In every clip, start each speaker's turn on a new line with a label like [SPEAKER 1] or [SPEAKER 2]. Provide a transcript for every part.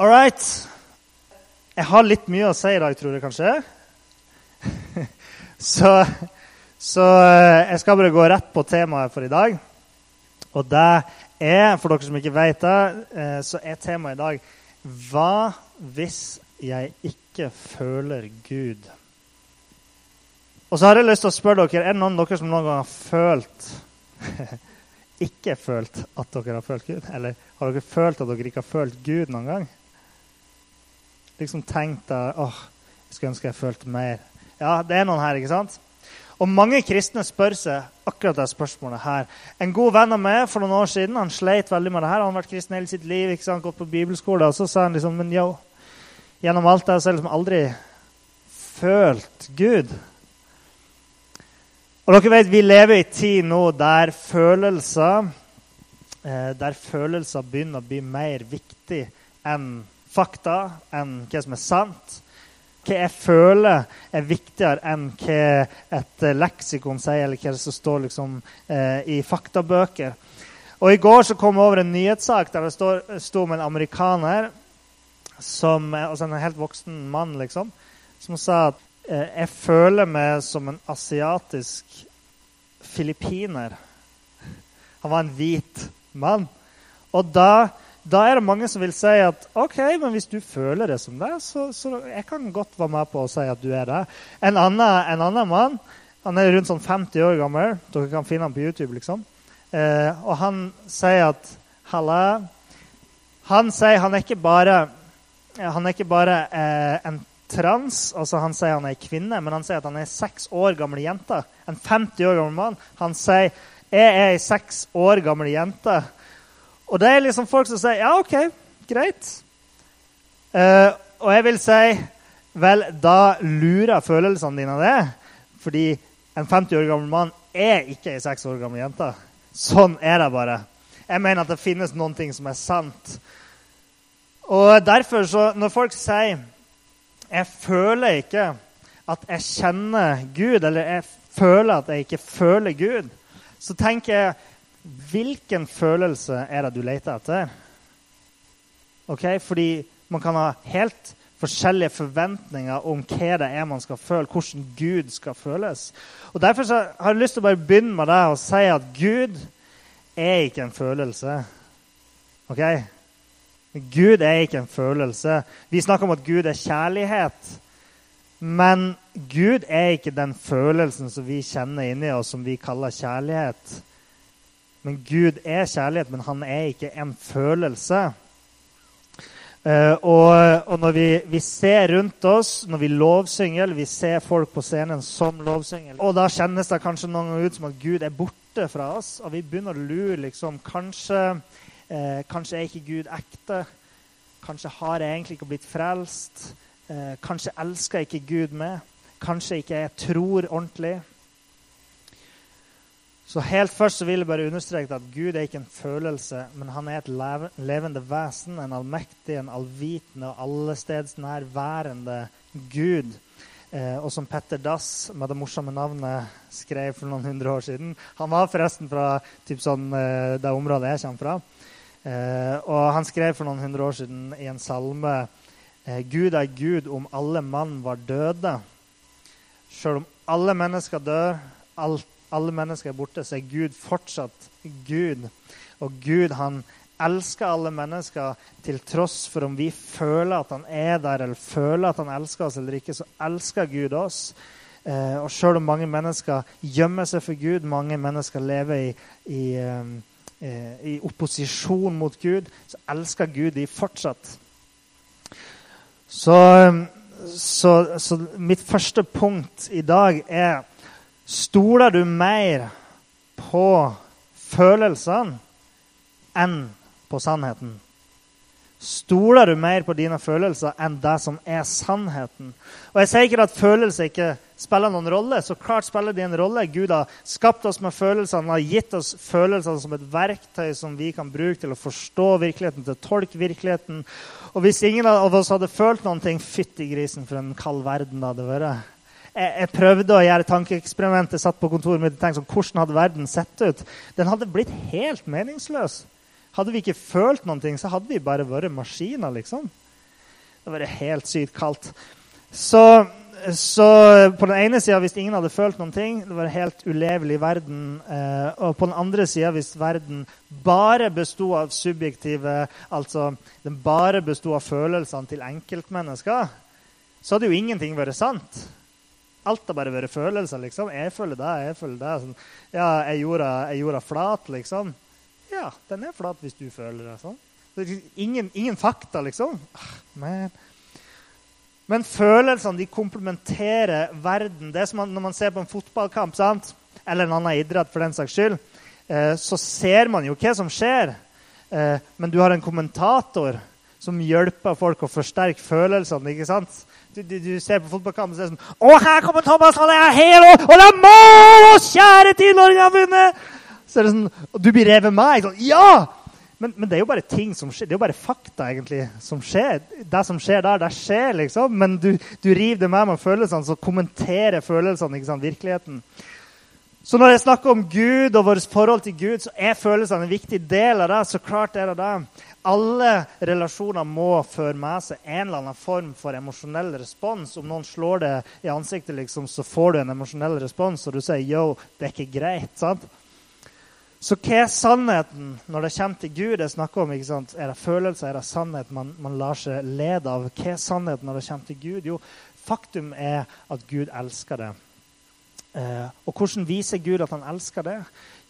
[SPEAKER 1] All right. Jeg har litt mye å si i dag, tror jeg kanskje. så, så eh, jeg skal bare gå rett på temaet for i dag. Og det er, for dere som ikke vet det, eh, så er temaet i dag Hva hvis jeg ikke føler Gud? Og så har jeg lyst til å spørre dere, Er det noen av dere som noen gang har følt ikke følt at dere har følt Gud? Eller har dere følt at dere ikke har følt Gud noen gang? Liksom tenkt at åh, jeg skulle ønske jeg følte mer. Ja, det er noen her, ikke sant? Og mange kristne spør seg akkurat det spørsmålet her. En god venn av meg for noen år siden han sleit veldig med det her. Han har vært kristen hele sitt liv, ikke sant? gått på bibelskole. Og så sa han liksom Men yo, gjennom alt det har jeg liksom aldri følt Gud. Og dere vet, Vi lever i tid nå der følelser eh, der følelser begynner å bli mer viktig enn fakta enn hva som er sant. Hva jeg føler, er viktigere enn hva et leksikon sier, eller hva som står liksom, eh, i faktabøker. Og I går så kom jeg over en nyhetssak der det sto om en amerikaner, som, altså en helt voksen mann, liksom, som sa at eh, jeg føler meg som en asiatisk filippiner. Han var en hvit mann. Og da da er det mange som vil si at ok, men hvis du føler det som det, så, så jeg kan godt være med på å si at du er det. En annen, en annen mann han er rundt sånn 50 år gammel. Dere kan finne ham på YouTube. liksom. Eh, og han sier at Halla Han sier han er ikke bare, han er ikke bare eh, en trans, altså han sier han er kvinne, men han sier at han er seks år gammel jente. En 50 år gammel mann. Han sier jeg er ei seks år gammel jente. Og det er liksom folk som sier ja, OK, greit. Uh, og jeg vil si vel, da lurer følelsene dine det. Fordi en 50 år gammel mann er ikke ei 6 år gammel jente. Sånn er det bare. Jeg mener at det finnes noen ting som er sant. Og derfor, så når folk sier 'Jeg føler ikke at jeg kjenner Gud', eller 'jeg føler at jeg ikke føler Gud', så tenker jeg Hvilken følelse er det du leter etter? Ok, Fordi man kan ha helt forskjellige forventninger om hva det er man skal føle, hvordan Gud skal føles. Og Derfor har jeg lyst til å bare begynne med det og si at Gud er ikke en følelse. Ok? Gud er ikke en følelse. Vi snakker om at Gud er kjærlighet. Men Gud er ikke den følelsen som vi kjenner inni oss, som vi kaller kjærlighet. Men Gud er kjærlighet, men han er ikke en følelse. Uh, og, og, når vi, vi, ser rundt oss, når vi lovsynger, vi ser folk på scenen som lovsynger Og da kjennes det kanskje noen ganger ut som at Gud er borte fra oss. Og vi begynner å lure liksom, kanskje, uh, kanskje er ikke Gud ekte. Kanskje har jeg egentlig ikke blitt frelst. Uh, kanskje elsker ikke Gud med? Kanskje ikke jeg tror ordentlig. Så helt først så vil jeg bare understreke at Gud er ikke en følelse, men han er et levende vesen, en allmektig, en allvitende og allestedsnærværende Gud. Eh, og som Petter Dass med det morsomme navnet skrev for noen hundre år siden Han var forresten fra sånn, eh, det området jeg kommer fra. Eh, og han skrev for noen hundre år siden i en salme eh, Gud er Gud om alle mann var døde. Sjøl om alle mennesker dør, alt alle mennesker er borte, så er Gud fortsatt Gud. Og Gud han elsker alle mennesker til tross for om vi føler at han er der, eller føler at han elsker oss eller ikke, så elsker Gud oss. Eh, og sjøl om mange mennesker gjemmer seg for Gud, mange mennesker lever i, i, eh, i opposisjon mot Gud, så elsker Gud de fortsatt. Så, så, så mitt første punkt i dag er Stoler du mer på følelsene enn på sannheten? Stoler du mer på dine følelser enn det som er sannheten? Og Jeg sier ikke at følelser ikke spiller noen rolle. Så klart spiller de en rolle. Gud har skapt oss med følelsene, har gitt oss følelsene som et verktøy som vi kan bruke til å forstå virkeligheten, til å tolke virkeligheten. Og hvis ingen av oss hadde følt noen ting, fytti grisen for en kald verden det hadde vært jeg, jeg, prøvde å gjøre tankeeksperimentet. Satt på kontoret mitt og tenkte sånn, hvordan hadde verden sett ut? Den hadde blitt helt meningsløs. Hadde vi ikke følt noen ting, så hadde vi bare vært maskiner. liksom. Det var helt sykt kaldt. Så, så på den ene sida, hvis ingen hadde følt noen ting, det var en helt ulevelig verden. Eh, og på den andre sida, hvis verden bare besto av subjektive Altså den bare besto av følelsene til enkeltmennesker, så hadde jo ingenting vært sant. Alt har bare vært følelser. liksom. Jeg føler det, jeg føler det. Sånn, ja, jeg gjorde, jeg gjorde flat, liksom? Ja, den er flat hvis du føler det. sånn. Ingen, ingen fakta, liksom. Ah, men, men følelsene de komplementerer verden. Det er som når man ser på en fotballkamp sant? eller en annen idrett, for den saks skyld, eh, så ser man jo hva som skjer. Eh, men du har en kommentator som hjelper folk å forsterke følelsene. ikke sant? Du, du, du ser på fotballkampen og ser sånn Å, her kommer Thomas! Han er her! Og, og det er mål! Kjære tid, Norge har vunnet! Så er det sånn, og du blir revet med. Sånn, ja! Men, men, det er jo bare ting som skjer. Det er jo bare fakta egentlig som skjer. Det som skjer der, det skjer, liksom. Men du, du river det med med følelsene, så kommenterer følelsene ikke sant, virkeligheten. Så når jeg snakker om Gud og vårt forhold til Gud, så er følelsene en viktig del av det. Så klart er det det. Alle relasjoner må føre med seg en eller annen form for emosjonell respons. Om noen slår det i ansiktet, liksom, så får du en emosjonell respons, og du sier 'yo, det er ikke greit'. sant? Så hva er sannheten når det kommer til Gud? Jeg snakker om, ikke sant? Er det følelser, er det sannhet man, man lar seg lede av? Hva er sannheten når det kommer til Gud? Jo, faktum er at Gud elsker det. Eh, og hvordan viser Gud at han elsker det?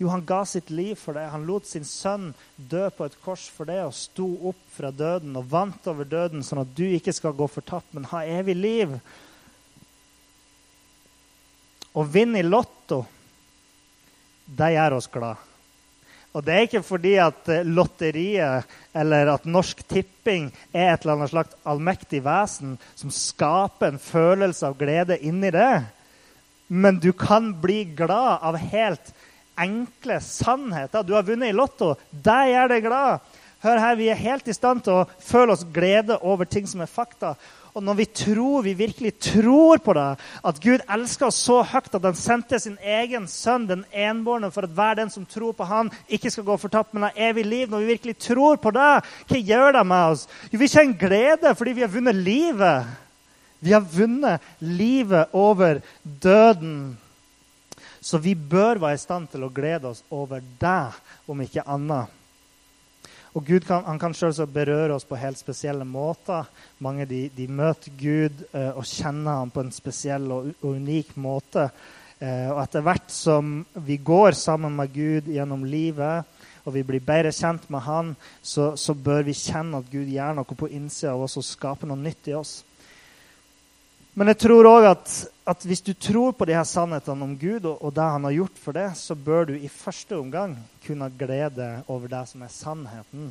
[SPEAKER 1] Jo, han ga sitt liv for det. Han lot sin sønn dø på et kors for det og sto opp fra døden og vant over døden, sånn at du ikke skal gå fortapt, men ha evig liv. Å vinne i Lotto, det gjør oss glad. Og det er ikke fordi at eh, lotteriet eller at Norsk Tipping er et eller annet slags allmektig vesen som skaper en følelse av glede inni det. Men du kan bli glad av helt enkle sannheter. Du har vunnet i Lotto. Det gjør deg glad. Hør her, Vi er helt i stand til å føle oss glede over ting som er fakta. Og når vi tror, vi virkelig tror på det, at Gud elsker oss så høyt at han sendte sin egen sønn, den enbårne, for at hver den som tror på han, ikke skal gå fortapt, men har evig liv. Når vi virkelig tror på det, hva gjør det med oss? Jo, vi kjenner glede fordi vi har vunnet livet. Vi har vunnet livet over døden. Så vi bør være i stand til å glede oss over det, om ikke annet. Og Gud kan, han kan selvsagt berøre oss på helt spesielle måter. Mange de, de møter Gud eh, og kjenner ham på en spesiell og, og unik måte. Eh, og etter hvert som vi går sammen med Gud gjennom livet, og vi blir bedre kjent med Han, så, så bør vi kjenne at Gud gjør noe på innsida av oss og skaper noe nytt i oss. Men jeg tror òg at, at, hvis du tror på de her sannhetene om Gud og, og, det han har gjort for det, så bør du i første omgang kunne glede over det som er sannheten.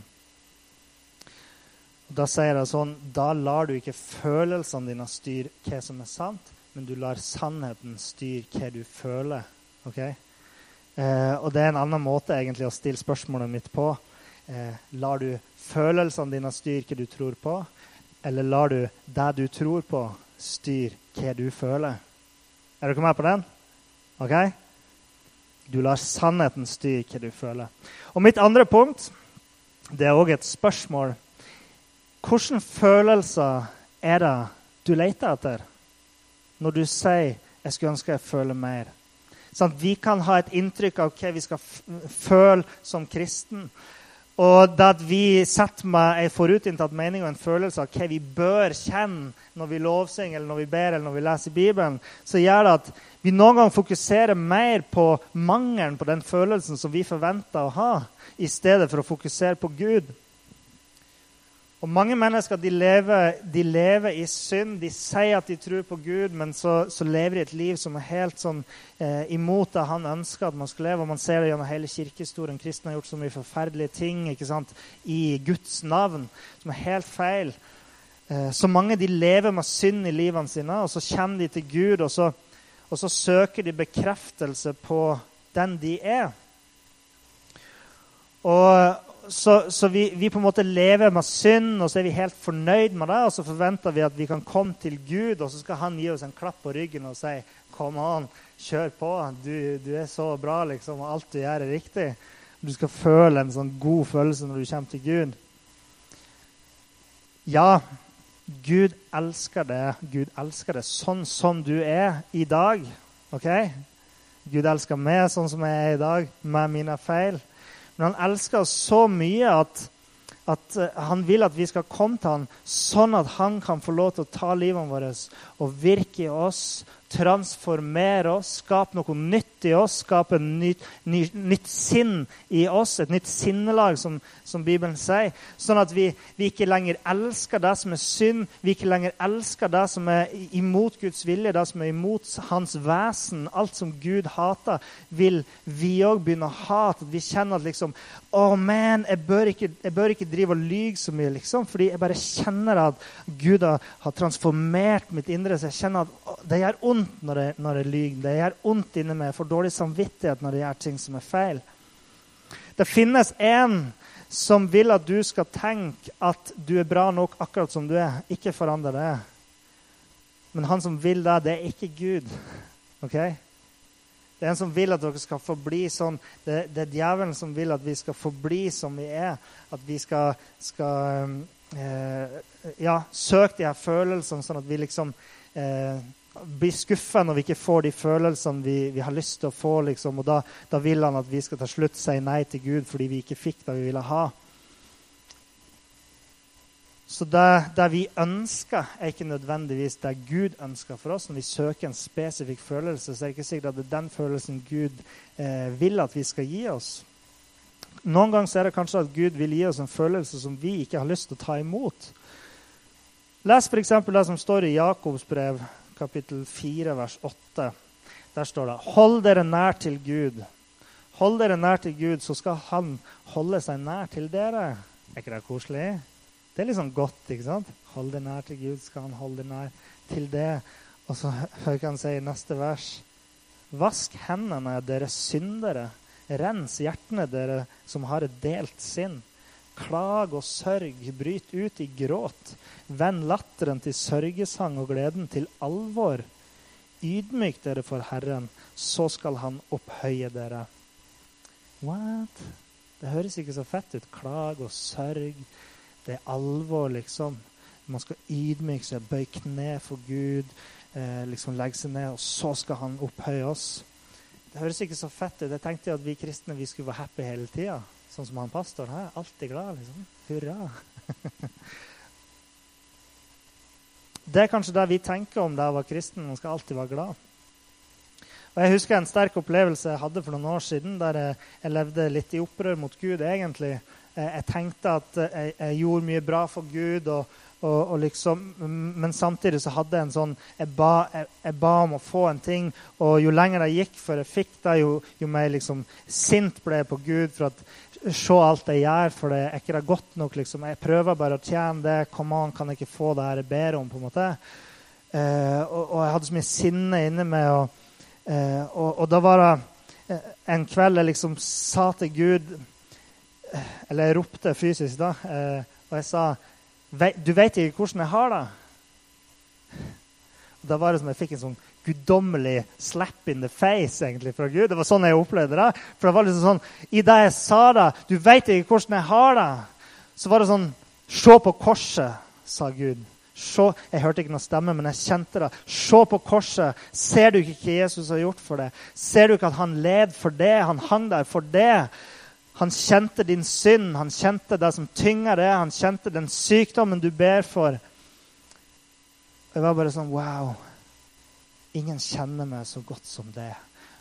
[SPEAKER 1] Da sier jeg sånn Da lar du ikke følelsene dine styre hva som er sant, men du lar sannheten styre hva du føler. ok? Eh, og det er en annen måte egentlig å stille spørsmålet mitt på. Eh, lar du følelsene dine styre hva du tror på, eller lar du det du tror på, styr hva du føler. Er dere med på den? Ok? Du lar sannheten styre hva du føler. Og mitt andre punkt det er òg et spørsmål. Hvilke følelser er det du leter etter når du sier 'jeg skulle ønske jeg føler mer'? Sånn, vi kan ha et inntrykk av hva vi skal føle som kristen. Og det at vi setter med en forutinntatt mening og en følelse av hva vi bør kjenne når vi lovsynger, eller når vi ber eller når vi leser Bibelen, så gjør det at vi noen ganger fokuserer mer på mangelen på den følelsen som vi forventer å ha, i stedet for å fokusere på Gud. Og Mange mennesker de lever, de lever, i synd. De sier at de tror på Gud, men så, så lever de et liv som er helt sånn, eh, imot det han ønsker at man skal leve. Og Man ser det gjennom hele kirkehistorien. Kristne har gjort så mye forferdelige ting ikke sant, i Guds navn som er helt feil. Eh, så mange de lever med synd i livene sine, og så kommer de til Gud, og så, og så søker de bekreftelse på den de er. Og, så, så vi, vi, på en måte lever med synd, og så er vi helt fornøyd med det. Og så forventer vi at vi kan komme til Gud, og så skal han gi oss en klapp på ryggen og si Kom an, kjør på. Du, du, er så bra, liksom, og alt du gjør, er riktig. Du skal føle en sånn god følelse når du kommer til Gud. Ja, Gud elsker det. Gud elsker det sånn som du er i dag. ok? Gud elsker meg sånn som jeg er i dag, med mine feil. Men han elsker oss så mye at, at eh, han vil at vi skal komme til ham, sånn at han kan få lov til å ta livet vårt og virke i oss transformere oss, skape noe nytt i oss, skape et ny, nytt sinn i oss, et nytt sinnelag, som, som Bibelen sier. Sånn at vi, vi, ikke lenger elsker det som er synd, vi ikke lenger elsker det som er imot Guds vilje, det som er imot hans vesen. Alt som Gud hater, vil vi òg begynne å hate. Vi kjenner at liksom oh man, jeg bør, ikke, jeg bør ikke drive og lyge så mye, liksom. Fordi jeg bare kjenner at Gud har transformert mitt indre. Så jeg kjenner at det gjør ondt vondt når jeg, når jeg lyver. Det gjør vondt inni meg. Jeg får dårlig samvittighet når jeg gjør ting som er feil. Det finnes en som vil at du skal tenke at du er bra nok akkurat som du er. Ikke forandre det. Men han som vil det, det er ikke Gud. Ok? Det er en som vil at dere skal forbli sånn. Det, det er djevelen som vil at vi skal forbli som vi er. At vi skal, skal eh, ja, søke de her følelsene, sånn at vi liksom eh, blir skuffa når vi ikke får de følelsene vi, vi har lyst til å få. Liksom. Og da, da, vil han at vi skal ta slutt si nei til Gud fordi vi ikke fikk det vi ville ha. Så det, det, vi ønsker, er ikke nødvendigvis det Gud ønsker for oss. Når vi søker en spesifikk følelse, så er det ikke sikkert at det er den følelsen Gud eh, vil at vi skal gi oss. Noen ganger er det kanskje at Gud vil gi oss en følelse som vi ikke har lyst til å ta imot. Les f.eks. det som står i Jakobs brev, kapittel 4, vers 8. Der står det Hold dere nær til Gud. Hold dere nær til Gud, så skal Han holde seg nær til dere. Er ikke det koselig? Det er sånn godt. ikke sant? Hold dere nær til Gud, skal Han holde dere nær til det. Og så hører han si i neste vers Vask hendene, dere syndere. Rens hjertene, dere som har et delt sinn. Klag og sørg, bryt ut i gråt. Vend latteren til sørgesang og gleden til alvor. Ydmyk dere for Herren, så skal Han opphøye dere. What? Det høres ikke så fett ut. Klag og sørg. Det er alvor, liksom. Man skal ydmyke seg, bøye kne for Gud, eh, liksom legge seg ned, og så skal Han opphøye oss. Det høres ikke så fett ut. Jeg tenkte at vi kristne vi skulle være happy hele tida. Sånn som han pastoren her. Alltid glad, liksom. Hurra. det er kanskje det vi tenker om da jeg var kristen. Man skal alltid være glad. Og Jeg husker en sterk opplevelse jeg hadde for noen år siden, der jeg, jeg levde litt i opprør mot Gud, egentlig. Jeg, jeg tenkte at jeg, jeg, gjorde mye bra for Gud, og, og, og liksom, men samtidig så hadde jeg en sånn jeg ba, jeg ba, om å få en ting, og jo lenger det gikk før jeg fikk det, jo, jo mer liksom sint ble jeg på Gud for at se alt jeg gjør, for det er ikke det godt nok. Liksom. Jeg prøver bare å tjene det. Kom on, kan jeg ikke få det her jeg ber om? på en måte. Eh, og, og, jeg hadde så mye sinne inni meg. Og, eh, og, og, da var det eh, en kveld jeg liksom sa til Gud eh, Eller jeg ropte fysisk, da. Eh, og jeg sa Du vet ikke hvordan jeg har det? Da var det som jeg fikk en sånn guddommelig slap in the face egentlig fra Gud. Det var sånn jeg opplevde det. For det var liksom sånn, I det jeg sa det Du veit ikke hvordan jeg har det. Så var det sånn Se på korset, sa Gud. Se, jeg hørte ikke noe stemme, men jeg kjente det. Se på korset. Ser du ikke hva Jesus har gjort for deg? Ser du ikke at han led for det? Han hang der for det. Han kjente din synd, han kjente det som tynger det, han kjente den sykdommen du ber for. Jeg var bare sånn Wow. Ingen kjenner meg så godt som det.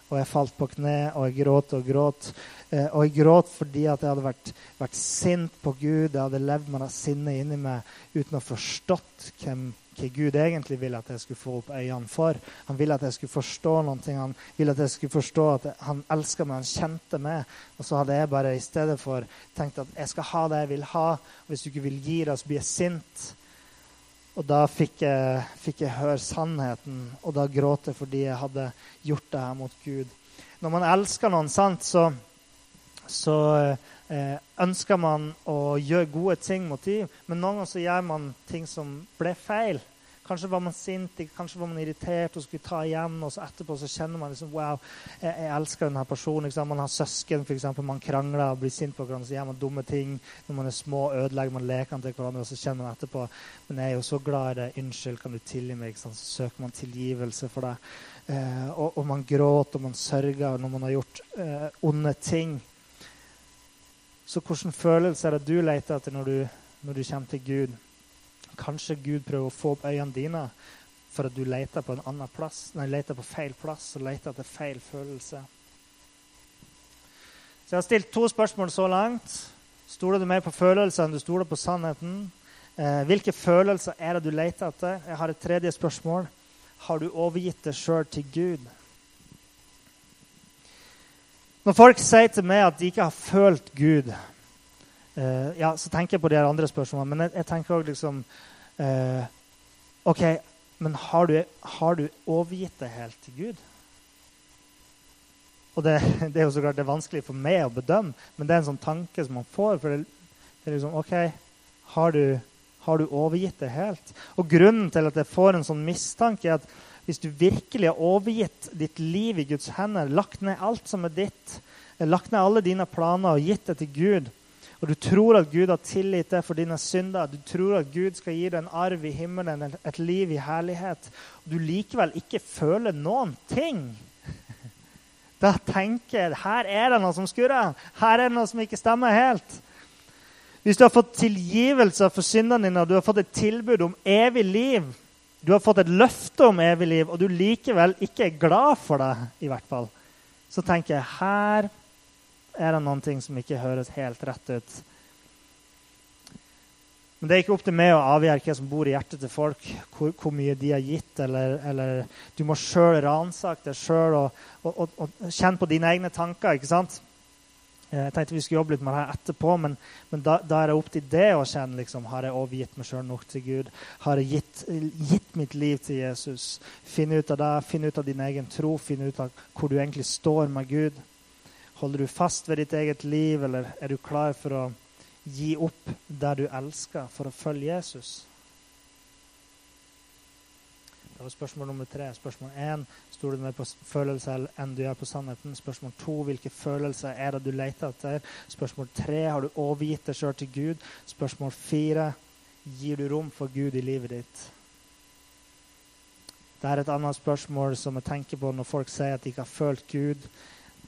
[SPEAKER 1] Og jeg falt på kne, og jeg gråt og gråt. Eh, og jeg gråt fordi at jeg hadde vært, vært sint på Gud. Jeg hadde levd med det sinnet inni meg uten å forstått hvem, hva Gud egentlig ville at jeg skulle få opp øynene for. Han ville at jeg skulle forstå noe. Han ville at jeg skulle forstå at han elska meg, han kjente meg. Og så hadde jeg bare i stedet for tenkt at jeg skal ha det jeg vil ha. Hvis du ikke vil gi det, så blir jeg sint. Og da fikk jeg, fikk jeg, høre sannheten, og da gråt jeg fordi jeg hadde gjort det her mot Gud. Når man elsker noen sant, så, så eh, ønsker man å gjøre gode ting mot dem, men noen ganger så gjør man ting som ble feil. Kanskje var man sint, kanskje var man irritert og skulle ta igjen. Og så etterpå så kjenner man liksom Wow, jeg, jeg elsker denne personen. Man har søsken, f.eks. Man krangler og blir sint på hverandre. Så gjør man dumme ting. Når man er små, ødelegger man lekene til hverandre. Og så kjenner man etterpå Men jeg er jo så glad i deg. Unnskyld, kan du tilgi meg? Så søker man tilgivelse for det. Eh, og, og, man gråter og man sørger når man har gjort eh, onde ting. Så hvilken følelse er det du leter etter når du, når du kommer til Gud? Kanskje Gud prøver å få opp øynene dine for at du leter på en annen plass, nei, leter på feil plass og leter etter feil følelse. Så Jeg har stilt to spørsmål så langt. Stoler du mer på følelser enn du stoler på sannheten? Eh, hvilke følelser er det du leter etter? Jeg har et tredje spørsmål. Har du overgitt deg sjøl til Gud? Når folk sier til meg at de ikke har følt Gud, uh, ja, så tenker jeg på de andre spørsmålene. Men jeg, jeg tenker òg liksom uh, OK, men har du, har du, overgitt deg helt til Gud? Og det, det, er jo så klart det er vanskelig for meg å bedømme, men det er en sånn tanke som man får. for det, det er liksom, OK, har du, har du overgitt deg helt? Og grunnen til at jeg får en sånn mistanke, er at hvis du virkelig har overgitt ditt liv i Guds hender, lagt ned alt som er ditt, lagt ned alle dine planer og gitt det til Gud, og du tror at Gud har tilgitt deg for dine synder, du tror at Gud skal gi deg en arv i himmelen, et liv i herlighet, og du likevel ikke føler noen ting Da tenker jeg her er det noe som skurrer. Her er det noe som ikke stemmer helt. Hvis du har fått tilgivelse for syndene dine og du har fått et tilbud om evig liv, du har fått et løfte om evig liv, og du likevel ikke er glad for det, i hvert fall, så tenker jeg her er det noen ting som ikke høres helt rett ut. Men det er ikke opp til meg å avgjøre hva som bor i hjertet til folk, hvor, hvor mye de har gitt. Eller, eller du må sjøl ransake deg sjøl og, og, og, og, kjenne på dine egne tanker. ikke sant? Eh, jeg tenkte vi skulle jobbe litt med det her etterpå, men, men da, da, er det opp til det å kjenne liksom, Har jeg overgitt meg sjøl nok til Gud? Har jeg gitt, gitt, mitt liv til Jesus? Finn ut av det, finn ut av din egen tro, finn ut av hvor du egentlig står med Gud. Holder du fast ved ditt eget liv, eller er du klar for å gi opp der du elsker, for å følge Jesus? Det var spørsmål nummer tre. Spørsmål én stoler du mer på følelser enn du gjør på sannheten. Spørsmål to hvilke følelser er det du leter etter. Spørsmål tre har du overgitt deg sjøl til Gud. Spørsmål fire gir du rom for Gud i livet ditt. Det er et annet spørsmål som jeg tenker på når folk sier at de ikke har følt Gud.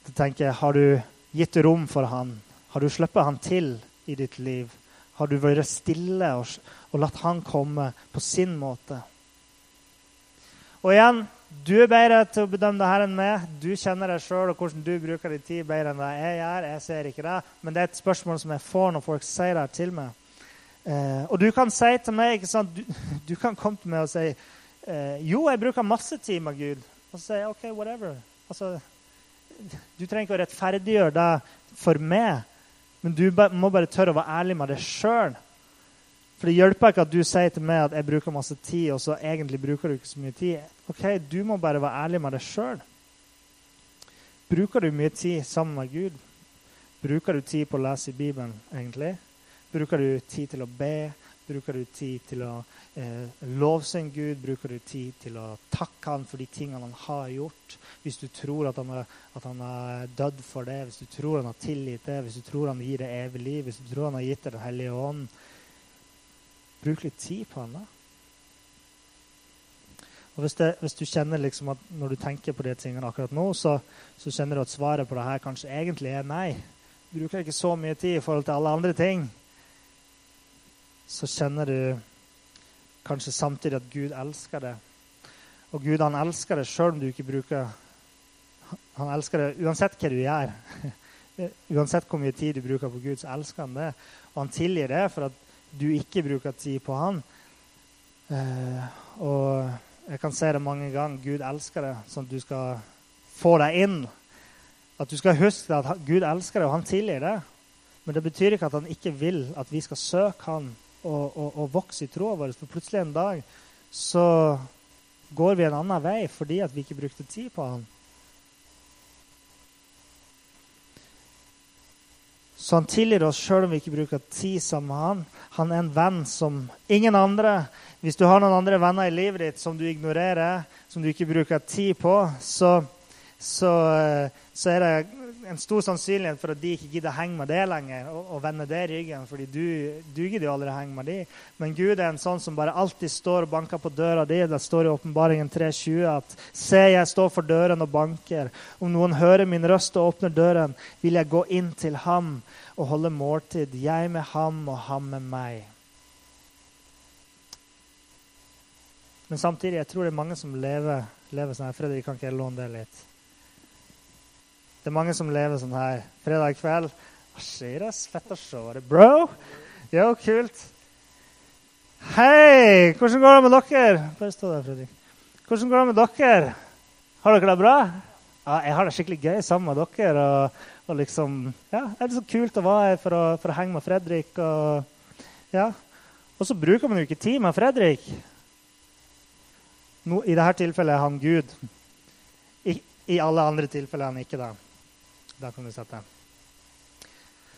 [SPEAKER 1] Da tenker jeg, Har du gitt rom for han? Har du sluppet han til i ditt liv? Har du vært stille og, og latt han komme på sin måte? Og igjen, du er bedre til å bedømme det her enn meg. Du kjenner deg sjøl og hvordan du bruker din tid bedre enn det jeg gjør. Jeg ser ikke det. Men det er et spørsmål som jeg får når folk sier det til meg. Eh, og du kan si til meg ikke sant? Du, du kan komme til meg og si eh, jo, jeg bruker masse tid med Gud. Og så sier jeg OK, whatever. Altså, du trenger ikke å rettferdiggjøre det for meg, men du må bare tørre å være ærlig med deg sjøl. For det hjelper ikke at du sier til meg at jeg bruker masse tid, og så egentlig bruker du ikke så mye tid. Ok, Du må bare være ærlig med deg sjøl. Bruker du mye tid sammen med Gud? Bruker du tid på å lese i Bibelen, egentlig? Bruker du tid til å be? Bruker du tid til å eh, lovsynge Gud? Bruker du tid til å takke Han for de tingene Han har gjort? Hvis du tror at Han er, at han er dødd for det, hvis du tror Han har tilgitt det, hvis du tror Han gir deg evig liv, hvis du tror Han har gitt deg Den hellige ånd Bruk litt tid på Han, da. Og hvis, det, hvis, du kjenner liksom at når du tenker på de tingene akkurat nå, så, så, kjenner du at svaret på det her kanskje egentlig er nei. Du bruker ikke så mye tid i forhold til alle andre ting. Så kjenner du kanskje samtidig at Gud elsker deg. Og Gud han elsker deg sjøl om du ikke bruker Han elsker deg uansett hva du gjør. uansett hvor mye tid du bruker på Gud, så elsker han det. Og han tilgir det for at du ikke bruker tid på han. Eh, og jeg kan si det mange ganger. Gud elsker det, sånn at du skal få deg inn. At du skal huske at Gud elsker det, og han tilgir det. Men det betyr ikke at han ikke vil at vi skal søke han og, og, og vokse i troa vår. For plutselig en dag så går vi en annen vei fordi at vi ikke brukte tid på han. Så han tilgir oss sjøl om vi ikke bruker tid sammen med han. Han er en venn som ingen andre. Hvis du har noen andre venner i livet ditt som du ignorerer, som du ikke bruker tid på, så, så, så er det en stor sannsynlighet for at de ikke gidder å henge med det lenger og, og vende det ryggen, fordi du, du gidder jo aldri å henge med de. Men Gud er en sånn som bare alltid står og banker på døra di. Det står i Åpenbaringen 3.20 at Se, jeg står for døren og banker. Om noen hører min røst og åpner døren, vil jeg gå inn til ham og holde måltid, jeg med ham og ham med meg. Men samtidig jeg tror det er mange som lever, lever sånn. Fredrik, kan ikke jeg låne det litt? Det er mange som lever sånn her. Fredag kveld Hva skjer? det? Fett å se det. Bro? Jo, kult. Hei! Hvordan går det med dere? Bare stå der, Fredrik. Hvordan går det med dere? Har dere det bra? Ja, jeg har det skikkelig gøy sammen med dere. Og, og liksom, ja, det er så kult å være her for å, for å henge med Fredrik. Og, ja. og så bruker man jo ikke tid med Fredrik. No, I dette tilfellet er han Gud. I, I, alle andre tilfeller er han ikke det. Der kan du sette.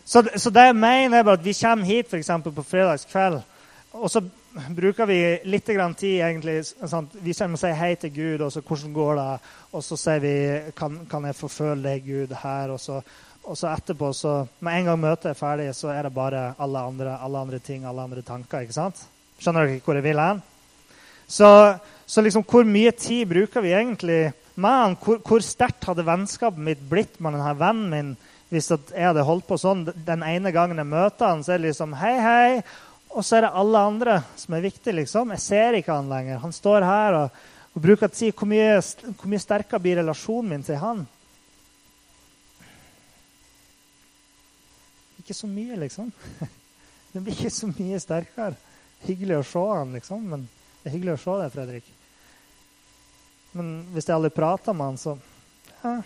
[SPEAKER 1] Så, så det jeg mener, er at vi kommer hit for eksempel, på fredagskveld, og så bruker vi litt tid egentlig, sånn, Vi kommer og sier hei til Gud, og så 'Hvordan går det?' Og så sier vi 'Kan, kan jeg forføle deg, Gud, her?' Og så, og så etterpå, så med en gang møtet er ferdig, så er det bare alle andre, alle andre ting, alle andre tanker. ikke sant? Skjønner dere hvor jeg vil hen? Så, så liksom, hvor mye tid bruker vi egentlig med han? Hvor, hvor sterkt hadde vennskapet mitt blitt med denne vennen min hvis jeg hadde holdt på sånn? Den ene gangen jeg møter han, så er det liksom hei, hei. Og så er det alle andre som er viktige. liksom. Jeg ser ikke han lenger. Han står her og, og bruker tid. Hvor mye, hvor mye sterkere blir relasjonen min til han? Ikke så mye, liksom. Det blir ikke så mye sterkere. Hyggelig å se han, liksom. Men det er hyggelig å se deg, Fredrik. Men hvis jeg aldri prater med han, så ja.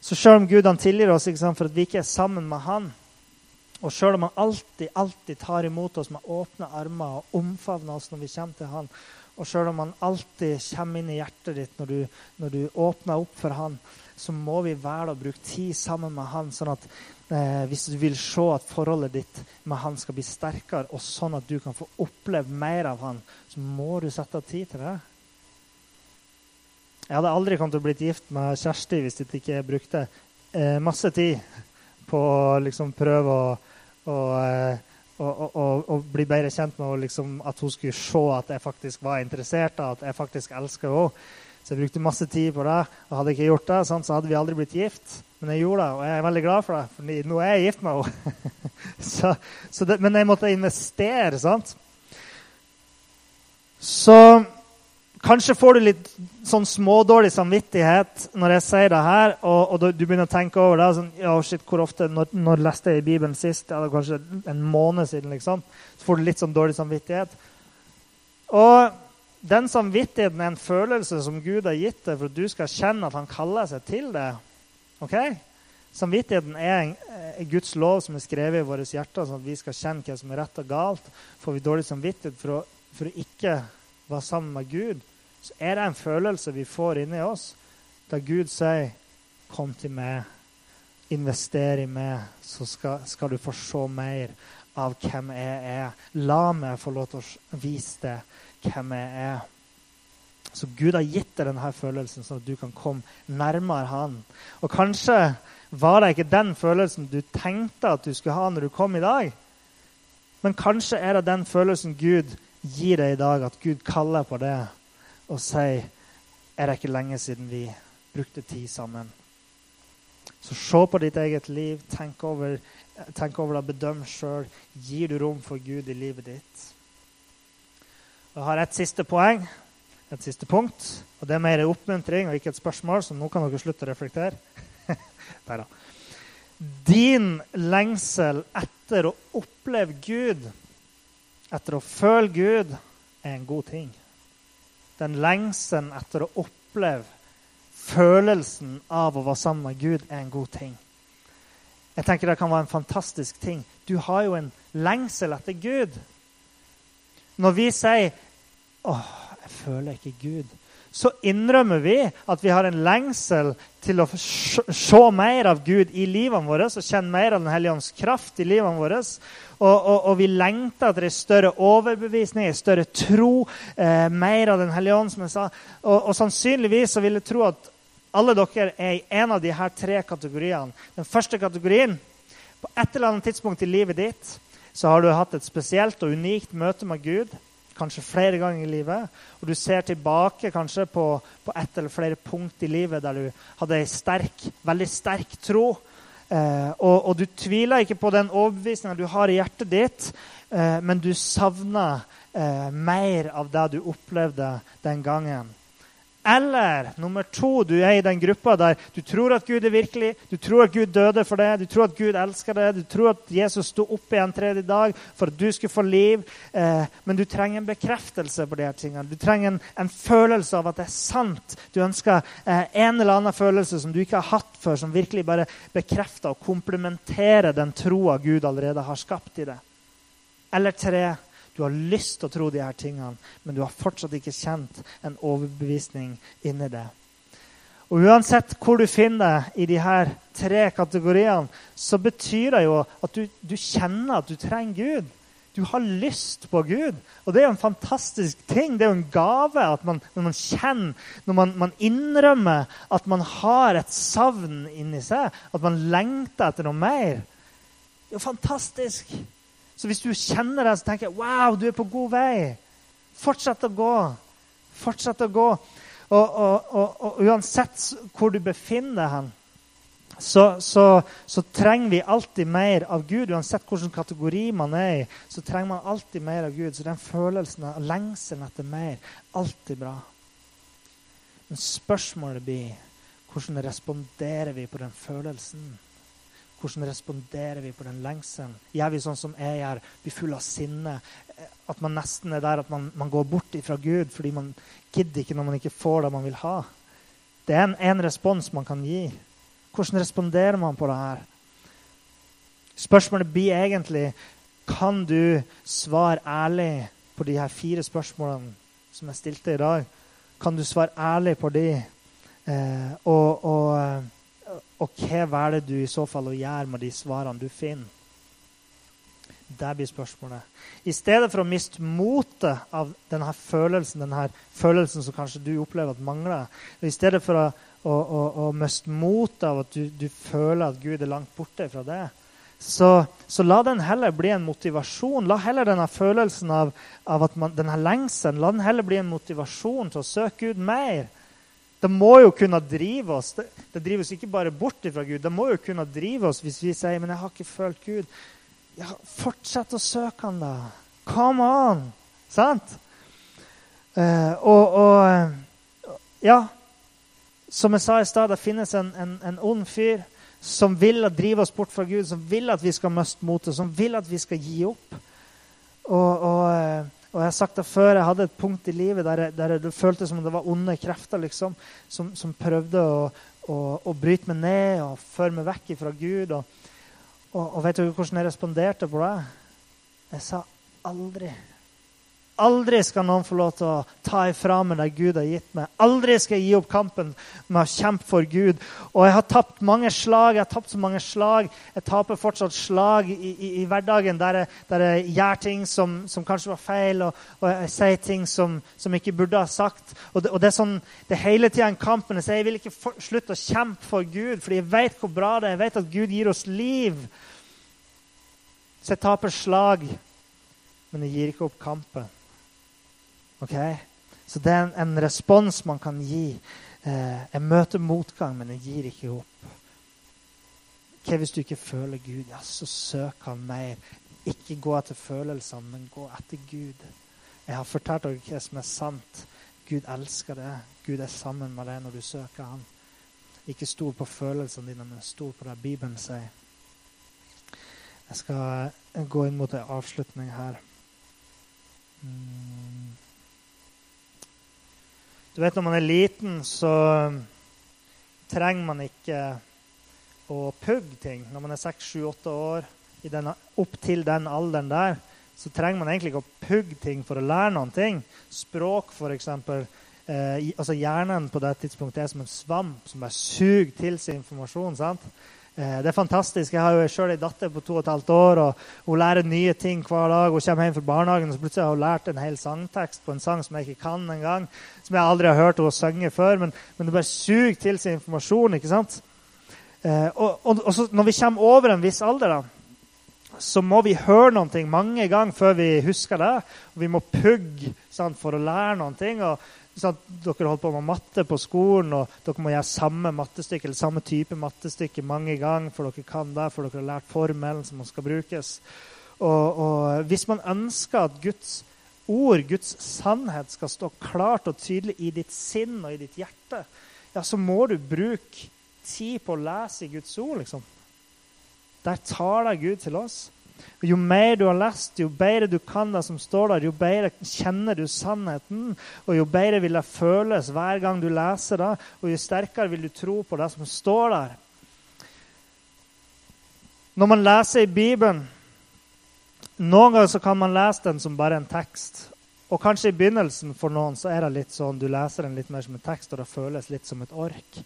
[SPEAKER 1] Så sjøl om Gud han tilgir oss sant, for at vi ikke er sammen med han, og sjøl om han alltid alltid tar imot oss med åpne armer og omfavner oss når vi kommer til han, og sjøl om han alltid kommer inn i hjertet ditt når du, når du åpner opp for han, så må vi være og bruke tid sammen med han, sånn at eh, hvis du vil se at forholdet ditt med han skal bli sterkere, og sånn at du kan få oppleve mer av han, så må du sette av tid til det. Jeg hadde aldri kommet til å bli gift med Kjersti hvis jeg ikke brukte eh, masse tid på å liksom prøve å å, å, å, og, bli bedre kjent med liksom, at hun skulle se at jeg faktisk var interessert, at jeg faktisk elsker henne. Så jeg brukte masse tid på det. og Hadde jeg ikke gjort det, sånn, så hadde vi aldri blitt gift. Men jeg gjorde det, og jeg er veldig glad for det, for nå er jeg gift med henne. men jeg måtte investere, sant? Så Kanskje får du litt sånn smådårlig samvittighet når jeg sier det her, og, og du begynner å tenke over det. Sånn, ja, shit, hvor ofte, når, når leste jeg i Bibelen sist? Ja, kanskje en måned siden. liksom. Så får du litt sånn dårlig samvittighet. Og den samvittigheten er en følelse som Gud har gitt deg for at du skal kjenne at han kaller seg til det. Ok? Samvittigheten er er Guds lov som er skrevet i våre hjerter, sånn at vi skal kjenne hva som er rett og galt. Får vi dårlig samvittighet for å, for å ikke være sammen med Gud, så er det en følelse vi får inni oss da Gud sier 'Kom til meg, invester i meg, så skal, skal, du få se mer av hvem jeg er'. La meg få lov til å vise deg hvem jeg er. Så Gud har gitt deg denne følelsen, sånn at du kan komme nærmere Han. Og kanskje var det ikke den følelsen du tenkte at du skulle ha når du kom i dag. Men kanskje er det den følelsen Gud gir deg i dag, at Gud kaller på det og sier Er det ikke lenge siden vi brukte tid sammen? Så se på ditt eget liv. Tenk over, tenk over det, bedøm sjøl. Gir du rom for Gud i livet ditt? Jeg har et siste poeng, et siste punkt. og Det er mer en oppmuntring og ikke et spørsmål, så nå kan dere slutte å reflektere. Neida. Din lengsel etter å oppleve Gud, etter å føle Gud, er en god ting den lengselen etter å oppleve følelsen av å være sammen med Gud, er en god ting. Jeg tenker Det kan være en fantastisk ting. Du har jo en lengsel etter Gud. Når vi sier 'Åh, jeg føler ikke Gud', så innrømmer vi at vi har en lengsel til å se mer av Gud i livene våre og kjenne mer av Den hellige ånds kraft i livene våre. Og, og, og, vi lengter etter en større overbevisning, en større tro, eh, mer av Den hellige ånd, som jeg sa. Og, og, sannsynligvis så vil jeg tro at alle dere er i en av de her tre kategoriene. Den første kategorien På et eller annet tidspunkt i livet ditt så har du hatt et spesielt og unikt møte med Gud kanskje flere ganger i livet. Og du ser tilbake kanskje på, på ett eller flere punkt i livet der du hadde sterk, veldig sterk tro. Eh, og, og, du tviler ikke på den overbevisninga du har i hjertet ditt, eh, men du savner eh, mer av det du opplevde den gangen. Eller nummer to, du er i den gruppa der du tror at Gud er virkelig, du tror at Gud døde for deg, du tror at Gud elsker deg, du tror at Jesus sto opp igjen tredje dag for at du skulle få liv. Eh, men du trenger en bekreftelse på de her tingene. Du trenger en, en følelse av at det er sant. Du ønsker eh, en eller annen følelse som du ikke har hatt før, som virkelig bare bekrefter og komplementerer den troa Gud allerede har skapt i deg. Eller tre, du har lyst til å tro de her tingene, men du har fortsatt ikke kjent en overbevisning inni det. Og Uansett hvor du finner deg i de her tre kategoriene, så betyr det jo at du, du kjenner at du trenger Gud. Du har lyst på Gud. Og det er jo en fantastisk ting. Det er jo en gave at man, når man kjenner, når man, man, innrømmer at man har et savn inni seg, at man lengter etter noe mer. Det er jo fantastisk. Så hvis du kjenner det, så tenker jeg wow, du er på god vei. Fortsett å gå. Fortsett å gå. Og, og, og, og uansett hvor du befinner deg så, så, så, trenger vi alltid mer av Gud. Uansett hvilken kategori man er i, så trenger man alltid mer av Gud. Så den følelsen av lengselen etter mer, alltid bra. Men spørsmålet blir hvordan responderer vi på den følelsen? Hvordan responderer vi på den lengselen? Gjør vi sånn som jeg gjør, blir full av sinne? At man nesten er der at man, man går bort fra Gud fordi man gidder ikke når man ikke får det man vil ha? Det er en, en respons man kan gi. Hvordan responderer man på det her? Spørsmålet blir egentlig kan du svare ærlig på de her fire spørsmålene som jeg stilte i dag. Kan du svare ærlig på de? Eh, og, og og hva velger du i så fall å gjøre med de svarene du finner? Det blir spørsmålet. I stedet for å miste motet av denne følelsen, denne følelsen som kanskje du opplever at mangler, i stedet for å, å, å, å miste motet av at du, du, føler at Gud er langt borte fra det, så, så, la den heller bli en motivasjon. La heller denne følelsen av, av at man, denne lengselen la den heller bli en motivasjon til å søke Gud mer det må jo kunne drive oss. Det, det driver oss ikke bare bort fra Gud. Det må jo kunne drive oss hvis vi sier men jeg har ikke følt Gud. Ja, fortsett å søke han da. Come on! Sant? Uh, og, og, ja Som jeg sa i stad, det finnes en, en, en ond fyr som vil drive oss bort fra Gud, som vil at vi skal miste motet, som vil at vi skal gi opp. Og, og eh, og jeg har sagt det før, jeg hadde et punkt i livet der, jeg, der det føltes som om det var onde krefter liksom, som, som, prøvde å, å, å, bryte meg ned og føre meg vekk fra Gud. Og, og, og vet du hvordan jeg responderte på det? Jeg sa aldri. Aldri skal noen få lov til å ta ifra meg det Gud har gitt meg. Aldri skal jeg gi opp kampen med å kjempe for Gud. Og jeg har tapt mange slag. Jeg har tapt så mange slag. Jeg taper fortsatt slag i, i, i hverdagen der jeg, der jeg, gjør ting som, som kanskje var feil, og, og, jeg sier ting som, som jeg ikke burde ha sagt. Og det, og det er sånn, det er hele tida en kamp. Men jeg vil ikke for, slutte å kjempe for Gud, fordi jeg vet hvor bra det er. Jeg vet at Gud gir oss liv. Så jeg taper slag, men jeg gir ikke opp kampen. Okay? Så det er en, en, respons man kan gi. Eh, jeg møter motgang, men jeg gir ikke opp. Hva hvis du ikke føler Gud, ja, så søk han mer. Ikke gå etter følelsene, men gå etter Gud. Jeg har fortalt dere hva som er sant. Gud elsker det. Gud er sammen med deg når du søker Han. Ikke stol på følelsene dine, men stol på det Bibelen sier. Jeg skal gå inn mot en avslutning her. Mm. Du vet, Når man er liten, så trenger man ikke å pugge ting. Når man er seks, sju, åtte år, den, opp til den alderen der, så trenger man egentlig ikke å pugge ting for å lære noen ting. Språk, f.eks. eh, altså Hjernen på det tidspunktet er som en svamp som bare suger til seg informasjon. sant? Eh, det er fantastisk. Jeg har jo sjøl ei datter på to og et halvt år. og Hun lærer nye ting hver dag. Hun kommer hjem fra barnehagen og så plutselig har hun lært en hel sangtekst på en sang som jeg ikke kan engang. Som jeg aldri har hørt henne synge før. Men, men det bare suger til seg informasjon. ikke sant? Eh, og, og, og så, når vi kommer over en viss alder, da, så må vi høre noe mange ganger før vi husker det. Og vi må pugge sant, for å lære noe. Og, sant, dere holder på med matte på skolen, og dere må gjøre samme mattestykke eller samme type mattestykke mange ganger, for dere kan det, for dere har lært formelen som skal brukes. Og, og hvis man ønsker at Guds ord, Guds sannhet, skal stå klart og tydelig i ditt sinn og i ditt hjerte, ja, så må du bruke tid på å lese i Guds ord. liksom. Der taler Gud til oss. Jo mer du har lest, jo bedre du kan det som står der, jo bedre kjenner du sannheten, og jo bedre vil det føles hver gang du leser det, og jo sterkere vil du tro på det som står der. Når man leser i Bibelen Noen ganger så kan man lese den som bare en tekst. Og kanskje i begynnelsen for noen så er det litt sånn, du leser den litt mer som en tekst, og det føles litt som et ork.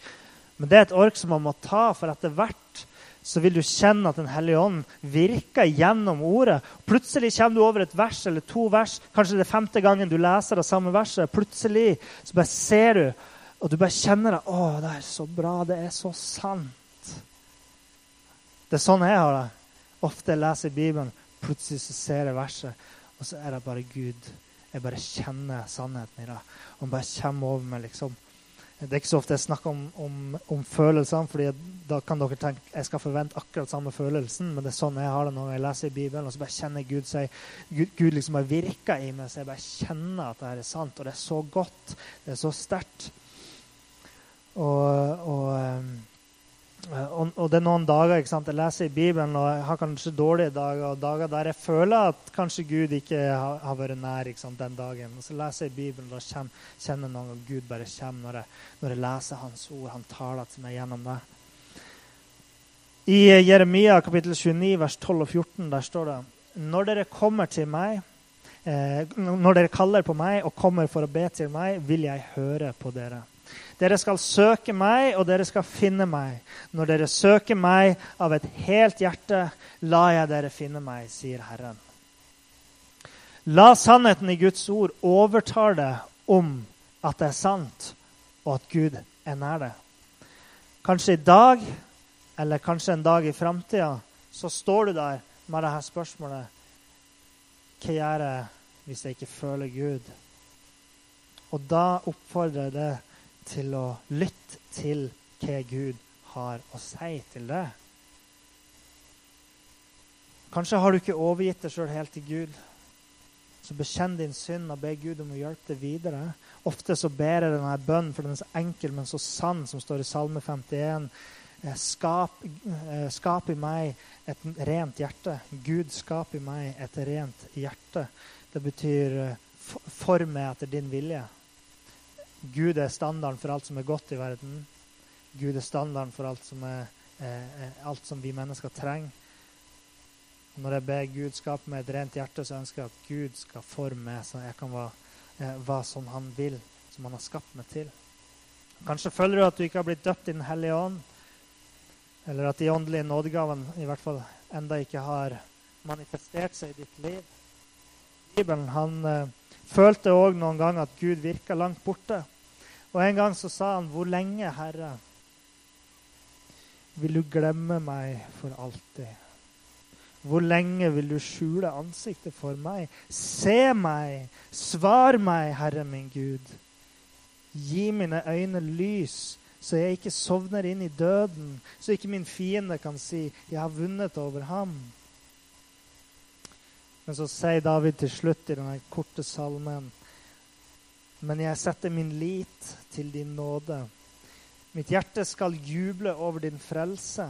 [SPEAKER 1] Men det er et ork som man må ta, for etter hvert så vil du kjenne at Den hellige ånd virker gjennom ordet. Plutselig kommer du over et vers eller to vers, kanskje det er femte gangen du leser det samme verset. Plutselig så bare ser du, og du bare kjenner det. 'Å, det er så bra. Det er så sant.' Det er sånn jeg har det. Ofte jeg leser Bibelen, plutselig så ser jeg verset, og så er det bare Gud. Jeg bare kjenner sannheten i det. Han bare kommer over meg, liksom. Det er ikke så ofte jeg snakker om, om, om følelsene, fordi da kan dere tenke jeg skal forvente akkurat samme følelsen, men det er sånn jeg har det når jeg leser i Bibelen. Og så bare kjenner Gud seg Gud, Gud liksom har virka i meg, så jeg bare kjenner at det her er sant. Og det er så godt. Det er så sterkt. Og, og um, Eh, og, og, det er noen dager ikke sant? jeg leser i Bibelen, og jeg har kanskje dårlige dager, og dager der jeg føler at kanskje Gud ikke har, har vært nær ikke sant, den dagen. Og så leser jeg i Bibelen, og da kjenner noen ganger Gud bare kommer når jeg, når jeg, leser Hans ord. Han taler til meg gjennom det. I Jeremia kapittel 29, vers 12 og 14, der står det Når dere kommer til meg, eh, når dere kaller på meg og kommer for å be til meg, vil jeg høre på dere. Dere skal søke meg, og dere skal finne meg. Når dere søker meg av et helt hjerte, la jeg dere finne meg, sier Herren. La sannheten i Guds ord overtale deg om at det er sant, og at Gud er nær deg. Kanskje i dag, eller kanskje en dag i framtida, så står du der med dette spørsmålet Hva gjør jeg hvis jeg ikke føler Gud? Og da oppfordrer jeg deg til å lytte til hva Gud har å si til det. Kanskje har du ikke overgitt deg sjøl helt til Gud. Så bekjenn din synd og be Gud om å hjelpe deg videre. Ofte så ber jeg denne bønnen, for den er så enkel, men så sann, som står i Salme 51. Eh, skap, eh, skap i meg et rent hjerte. Gud, skap i meg et rent hjerte. Det betyr eh, form meg etter din vilje. Gud er standarden for alt som er godt i verden. Gud er standarden for alt som, er, eh, alt som vi mennesker trenger. Når jeg ber Gud skape meg et rent hjerte, så ønsker jeg at Gud skal forme meg så jeg kan være, eh, være som han vil, som han har skapt meg til. Kanskje føler du at du ikke har blitt døpt i Den hellige ånd, eller at de åndelige nådegavene i hvert fall enda ikke har manifestert seg i ditt liv. Bibelen han eh, følte òg noen ganger at Gud virka langt borte. Og en gang så sa han, 'Hvor lenge, Herre, vil du glemme meg for alltid?' Hvor lenge vil du skjule ansiktet for meg? Se meg, svar meg, Herre min Gud. Gi mine øyne lys, så jeg ikke sovner inn i døden, så ikke min fiende kan si 'Jeg har vunnet over ham'. Men så sier David til slutt i denne korte salmen men jeg setter min lit til din nåde. Mitt hjerte skal juble over din frelse.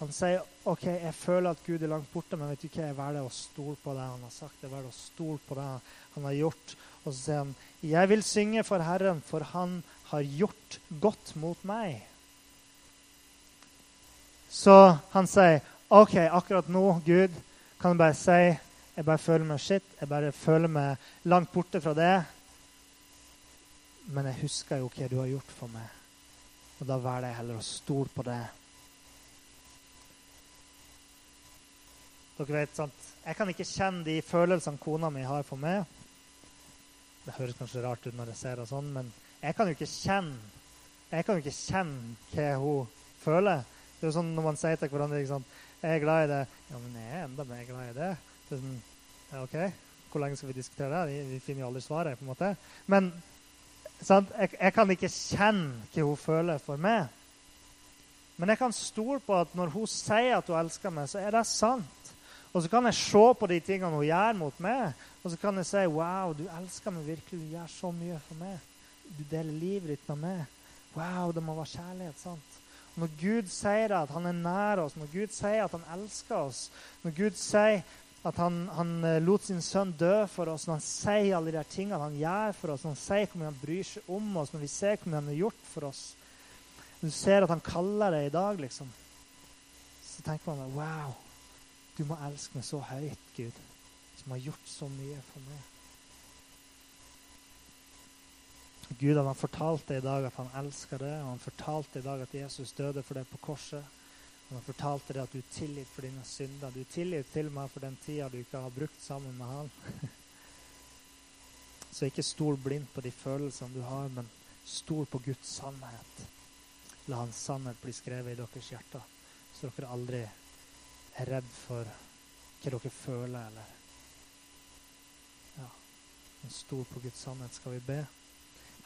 [SPEAKER 1] Han sier ok, jeg føler at Gud er langt borte, men vet du hva, jeg velger å stole på det han har sagt. Jeg velger å stole på det han har gjort. Og så sier han, jeg vil synge for Herren, for han har gjort godt mot meg. Så han sier, OK, akkurat nå, Gud, kan du bare si jeg bare føler meg skitt. Jeg bare føler meg langt borte fra det. Men jeg husker jo hva du har gjort for meg. Og da velger jeg heller å stole på det. Dere vet, sant? Jeg kan ikke kjenne de følelsene kona mi har for meg. Det høres kanskje rart ut når jeg ser det sånn, men jeg kan jo ikke kjenne jeg kan jo ikke kjenne hva hun føler. Det er jo sånn når man sier til hverandre sant? 'Jeg er glad i det.' 'Ja, men jeg er enda mer glad i det.' det er sånn, ja, OK, hvor lenge skal vi diskutere det? Vi, finner jo aldri svaret. på en måte. Men? Jeg, jeg kan ikke kjenne hva hun føler for meg. Men jeg kan stole på at når hun sier at hun elsker meg, så er det sant. Og så kan jeg se på de tingene hun gjør mot meg, og så kan jeg si Wow, du elsker meg virkelig. Du gjør så mye for meg. Du deler livet ditt med meg. Wow, det må være kjærlighet. sant? Når Gud sier at han er nær oss, når Gud sier at han elsker oss, når Gud sier at han, han eh, lot sin sønn dø for oss, når han sier alle de tingene han gjør for oss, når han sier hvor mye han bryr seg om oss, når vi ser hvor mye han har gjort for oss Når du ser at han kaller deg i dag, liksom, så tenker man wow, du må elske meg så høyt, Gud, som har gjort så mye for meg. Gud han har fortalt deg i dag at han elsker det, og han fortalte i dag at Jesus døde for det på korset. Han har fortalt deg at du er tilgitt for dine synder. Du er tilgitt til meg for den tida du ikke har brukt sammen med han. Så ikke stol blindt på de følelsene du har, men stol på Guds sannhet. La Hans sannhet bli skrevet i deres hjerter, så dere aldri er redd for hva dere føler, eller Ja. Men stol på Guds sannhet. Skal vi be?